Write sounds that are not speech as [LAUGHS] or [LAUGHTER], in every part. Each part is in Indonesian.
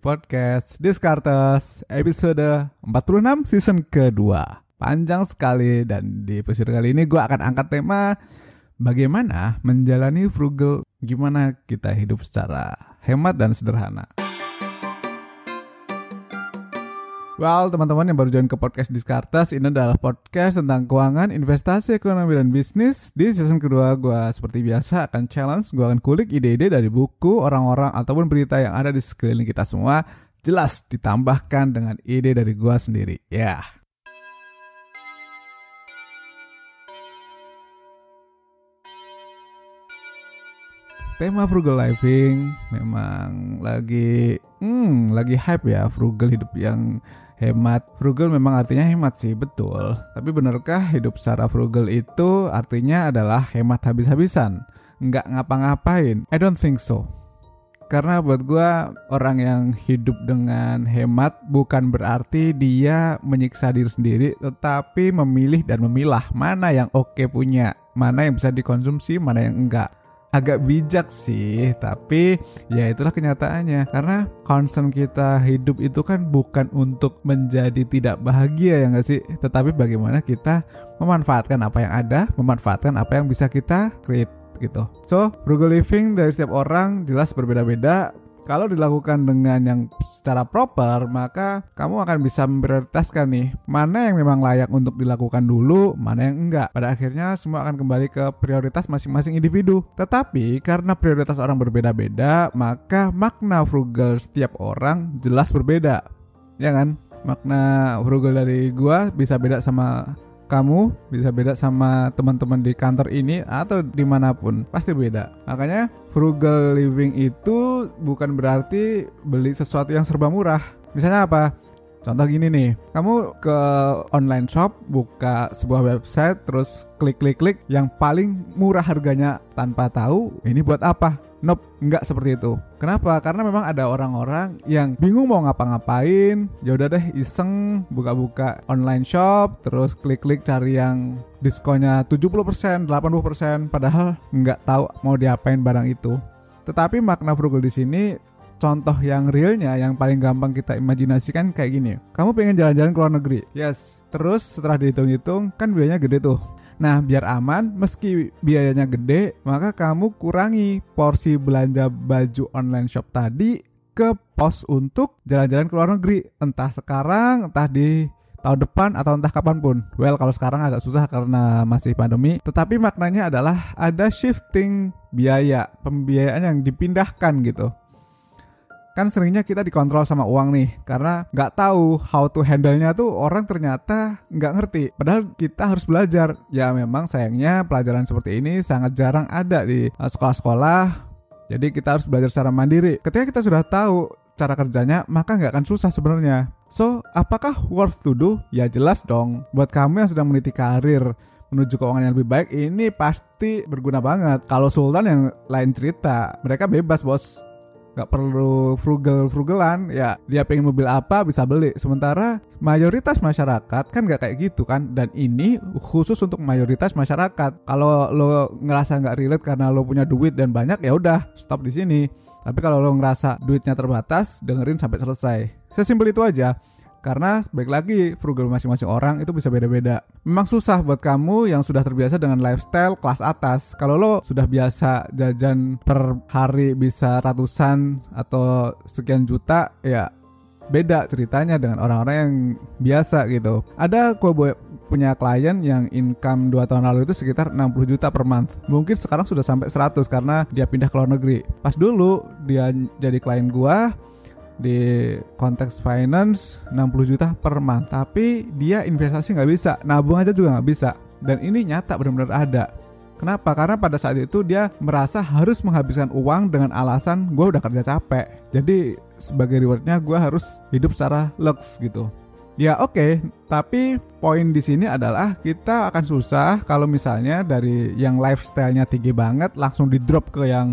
podcast Discartes episode 46 season kedua. Panjang sekali dan di episode kali ini gue akan angkat tema bagaimana menjalani frugal, gimana kita hidup secara hemat dan sederhana. Well, teman-teman yang baru join ke podcast Diskartes, ini adalah podcast tentang keuangan, investasi, ekonomi, dan bisnis. Di season kedua, gue seperti biasa akan challenge, gue akan kulik ide-ide dari buku, orang-orang, ataupun berita yang ada di sekeliling kita semua. Jelas ditambahkan dengan ide dari gue sendiri. Ya. Yeah. tema frugal living memang lagi hmm lagi hype ya frugal hidup yang hemat. Frugal memang artinya hemat sih, betul. Tapi benarkah hidup secara frugal itu artinya adalah hemat habis-habisan? Nggak ngapa-ngapain? I don't think so. Karena buat gue orang yang hidup dengan hemat bukan berarti dia menyiksa diri sendiri Tetapi memilih dan memilah mana yang oke punya Mana yang bisa dikonsumsi, mana yang enggak agak bijak sih, tapi ya itulah kenyataannya. Karena concern kita hidup itu kan bukan untuk menjadi tidak bahagia ya nggak sih, tetapi bagaimana kita memanfaatkan apa yang ada, memanfaatkan apa yang bisa kita create gitu. So, frugal living dari setiap orang jelas berbeda-beda kalau dilakukan dengan yang secara proper, maka kamu akan bisa memprioritaskan nih mana yang memang layak untuk dilakukan dulu, mana yang enggak. Pada akhirnya semua akan kembali ke prioritas masing-masing individu. Tetapi karena prioritas orang berbeda-beda, maka makna frugal setiap orang jelas berbeda. Ya kan? Makna frugal dari gua bisa beda sama kamu bisa beda sama teman-teman di kantor ini atau di mana pun pasti beda. Makanya frugal living itu bukan berarti beli sesuatu yang serba murah. Misalnya apa? Contoh gini nih, kamu ke online shop, buka sebuah website, terus klik-klik-klik yang paling murah harganya tanpa tahu ini buat apa. Nope, nggak seperti itu. Kenapa? Karena memang ada orang-orang yang bingung mau ngapa-ngapain. Ya udah deh iseng buka-buka online shop, terus klik-klik cari yang diskonnya 70%, 80% padahal nggak tahu mau diapain barang itu. Tetapi makna frugal di sini contoh yang realnya yang paling gampang kita imajinasikan kayak gini. Kamu pengen jalan-jalan ke luar negeri. Yes. Terus setelah dihitung-hitung kan biayanya gede tuh. Nah, biar aman, meski biayanya gede, maka kamu kurangi porsi belanja baju online shop tadi ke pos untuk jalan-jalan ke luar negeri. Entah sekarang, entah di tahun depan atau entah kapan pun. Well, kalau sekarang agak susah karena masih pandemi. Tetapi maknanya adalah ada shifting biaya, pembiayaan yang dipindahkan gitu kan seringnya kita dikontrol sama uang nih karena nggak tahu how to handle-nya tuh orang ternyata nggak ngerti. Padahal kita harus belajar. Ya memang sayangnya pelajaran seperti ini sangat jarang ada di uh, sekolah-sekolah. Jadi kita harus belajar secara mandiri. Ketika kita sudah tahu cara kerjanya maka nggak akan susah sebenarnya. So apakah worth to do? Ya jelas dong. Buat kamu yang sedang meniti karir menuju keuangan yang lebih baik ini pasti berguna banget. Kalau Sultan yang lain cerita, mereka bebas bos nggak perlu frugal frugalan ya dia pengen mobil apa bisa beli. Sementara mayoritas masyarakat kan nggak kayak gitu kan. Dan ini khusus untuk mayoritas masyarakat. Kalau lo ngerasa nggak relate karena lo punya duit dan banyak ya udah stop di sini. Tapi kalau lo ngerasa duitnya terbatas dengerin sampai selesai. Sesimpel itu aja karena baik lagi frugal masing-masing orang itu bisa beda-beda. Memang susah buat kamu yang sudah terbiasa dengan lifestyle kelas atas. Kalau lo sudah biasa jajan per hari bisa ratusan atau sekian juta, ya beda ceritanya dengan orang-orang yang biasa gitu. Ada gue punya klien yang income 2 tahun lalu itu sekitar 60 juta per month. Mungkin sekarang sudah sampai 100 karena dia pindah ke luar negeri. Pas dulu dia jadi klien gua, di konteks finance 60 juta per month tapi dia investasi nggak bisa nabung aja juga nggak bisa dan ini nyata benar-benar ada Kenapa? Karena pada saat itu dia merasa harus menghabiskan uang dengan alasan gue udah kerja capek. Jadi sebagai rewardnya gue harus hidup secara lux gitu. Ya oke, okay, tapi poin di sini adalah kita akan susah kalau misalnya dari yang lifestyle-nya tinggi banget langsung di drop ke yang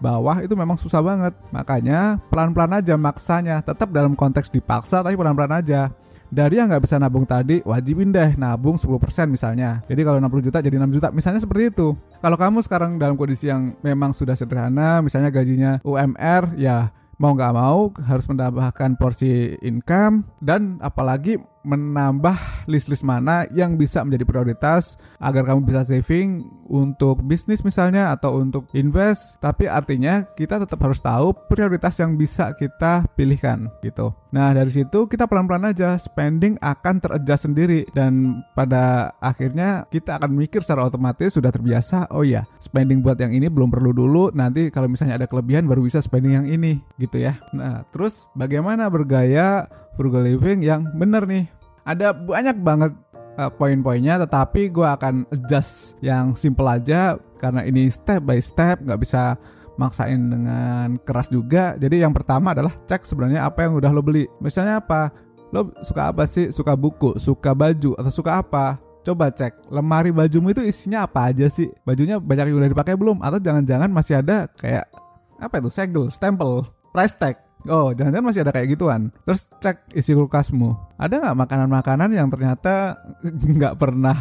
bawah itu memang susah banget. Makanya pelan-pelan aja maksanya, tetap dalam konteks dipaksa tapi pelan-pelan aja. dari yang nggak bisa nabung tadi wajibin deh nabung 10% misalnya jadi kalau 60 juta jadi 6 juta misalnya seperti itu kalau kamu sekarang dalam kondisi yang memang sudah sederhana misalnya gajinya UMR ya mau nggak mau harus menambahkan porsi income dan apalagi menambah list-list mana yang bisa menjadi prioritas agar kamu bisa saving untuk bisnis misalnya atau untuk invest. Tapi artinya kita tetap harus tahu prioritas yang bisa kita pilihkan gitu. Nah dari situ kita pelan-pelan aja spending akan teradjust sendiri dan pada akhirnya kita akan mikir secara otomatis sudah terbiasa oh ya spending buat yang ini belum perlu dulu. Nanti kalau misalnya ada kelebihan baru bisa spending yang ini gitu ya. Nah terus bagaimana bergaya frugal living yang benar nih. Ada banyak banget uh, poin-poinnya tetapi gue akan adjust yang simple aja karena ini step by step nggak bisa maksain dengan keras juga. Jadi yang pertama adalah cek sebenarnya apa yang udah lo beli. Misalnya apa? Lo suka apa sih? Suka buku suka baju atau suka apa? Coba cek lemari bajumu itu isinya apa aja sih? Bajunya banyak yang udah dipakai belum? Atau jangan-jangan masih ada kayak apa itu? Segel stempel price tag Oh, jangan-jangan masih ada kayak gituan. Terus cek isi kulkasmu. Ada nggak makanan-makanan yang ternyata [LAUGHS] nggak pernah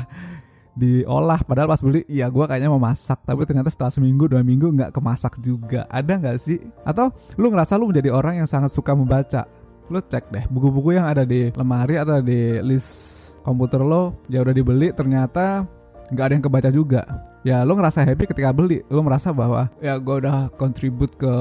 diolah? Padahal pas beli iya gue kayaknya mau masak tapi ternyata setelah seminggu dua minggu nggak kemasak juga. Ada nggak sih? Atau lu ngerasa lu menjadi orang yang sangat suka membaca? Lu cek deh buku-buku yang ada di lemari atau di list komputer lo ya udah dibeli ternyata nggak ada yang kebaca juga. Ya lu ngerasa happy ketika beli. Lu merasa bahwa ya gue udah kontribut ke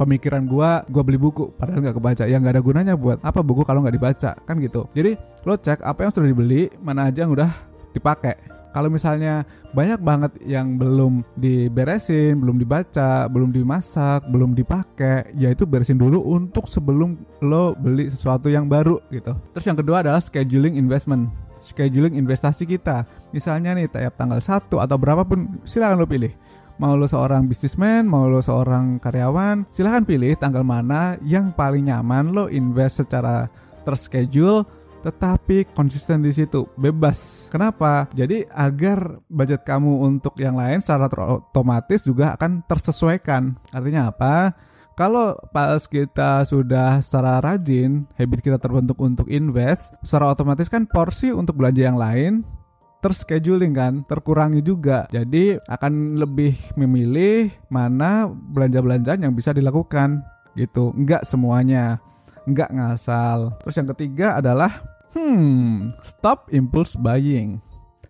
pemikiran gua gua beli buku padahal nggak kebaca ya nggak ada gunanya buat apa buku kalau nggak dibaca kan gitu jadi lo cek apa yang sudah dibeli mana aja yang udah dipakai kalau misalnya banyak banget yang belum diberesin, belum dibaca, belum dimasak, belum dipakai, ya itu beresin dulu untuk sebelum lo beli sesuatu yang baru gitu. Terus yang kedua adalah scheduling investment. Scheduling investasi kita. Misalnya nih tiap tanggal 1 atau berapapun silakan lo pilih mau lo seorang bisnismen, mau lo seorang karyawan, silahkan pilih tanggal mana yang paling nyaman lo invest secara terschedule tetapi konsisten di situ bebas. Kenapa? Jadi agar budget kamu untuk yang lain secara otomatis juga akan tersesuaikan. Artinya apa? Kalau pas kita sudah secara rajin, habit kita terbentuk untuk invest, secara otomatis kan porsi untuk belanja yang lain terscheduling kan, terkurangi juga. Jadi akan lebih memilih mana belanja-belanjaan yang bisa dilakukan gitu. Enggak semuanya. Enggak ngasal. Terus yang ketiga adalah hmm, stop impulse buying.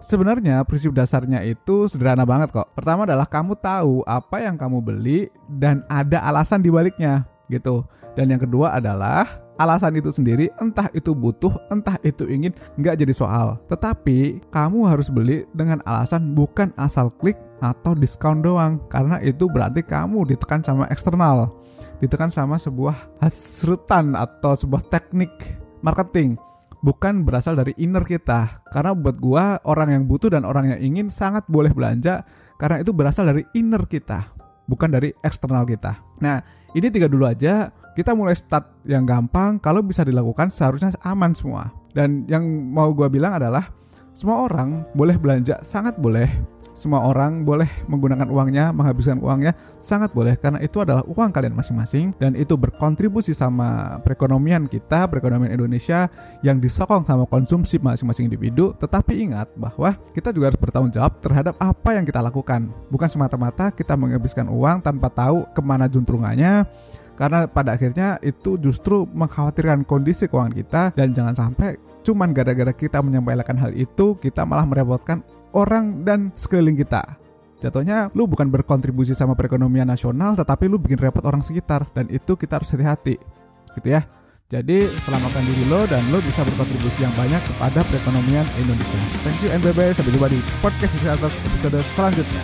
Sebenarnya prinsip dasarnya itu sederhana banget kok. Pertama adalah kamu tahu apa yang kamu beli dan ada alasan di baliknya gitu. Dan yang kedua adalah alasan itu sendiri entah itu butuh entah itu ingin nggak jadi soal. Tetapi kamu harus beli dengan alasan bukan asal klik atau diskon doang. Karena itu berarti kamu ditekan sama eksternal. Ditekan sama sebuah hasrutan atau sebuah teknik marketing. Bukan berasal dari inner kita. Karena buat gua orang yang butuh dan orang yang ingin sangat boleh belanja. Karena itu berasal dari inner kita bukan dari eksternal kita. Nah ini tiga dulu aja. Kita mulai start yang gampang. Kalau bisa dilakukan seharusnya aman semua. Dan yang mau gue bilang adalah semua orang boleh belanja sangat boleh semua orang boleh menggunakan uangnya, menghabiskan uangnya, sangat boleh karena itu adalah uang kalian masing-masing dan itu berkontribusi sama perekonomian kita, perekonomian Indonesia yang disokong sama konsumsi masing-masing individu. Tetapi ingat bahwa kita juga harus bertanggung jawab terhadap apa yang kita lakukan. Bukan semata-mata kita menghabiskan uang tanpa tahu ke mana juntrungannya, karena pada akhirnya itu justru mengkhawatirkan kondisi keuangan kita dan jangan sampai cuman gara-gara kita menyampaikan hal itu kita malah merepotkan orang dan sekeliling kita. Jatuhnya lu bukan berkontribusi sama perekonomian nasional tetapi lu bikin repot orang sekitar dan itu kita harus hati-hati. Gitu ya. Jadi selamatkan diri lo dan lo bisa berkontribusi yang banyak kepada perekonomian Indonesia. Thank you and bye bye. Sampai jumpa di podcast di atas episode selanjutnya.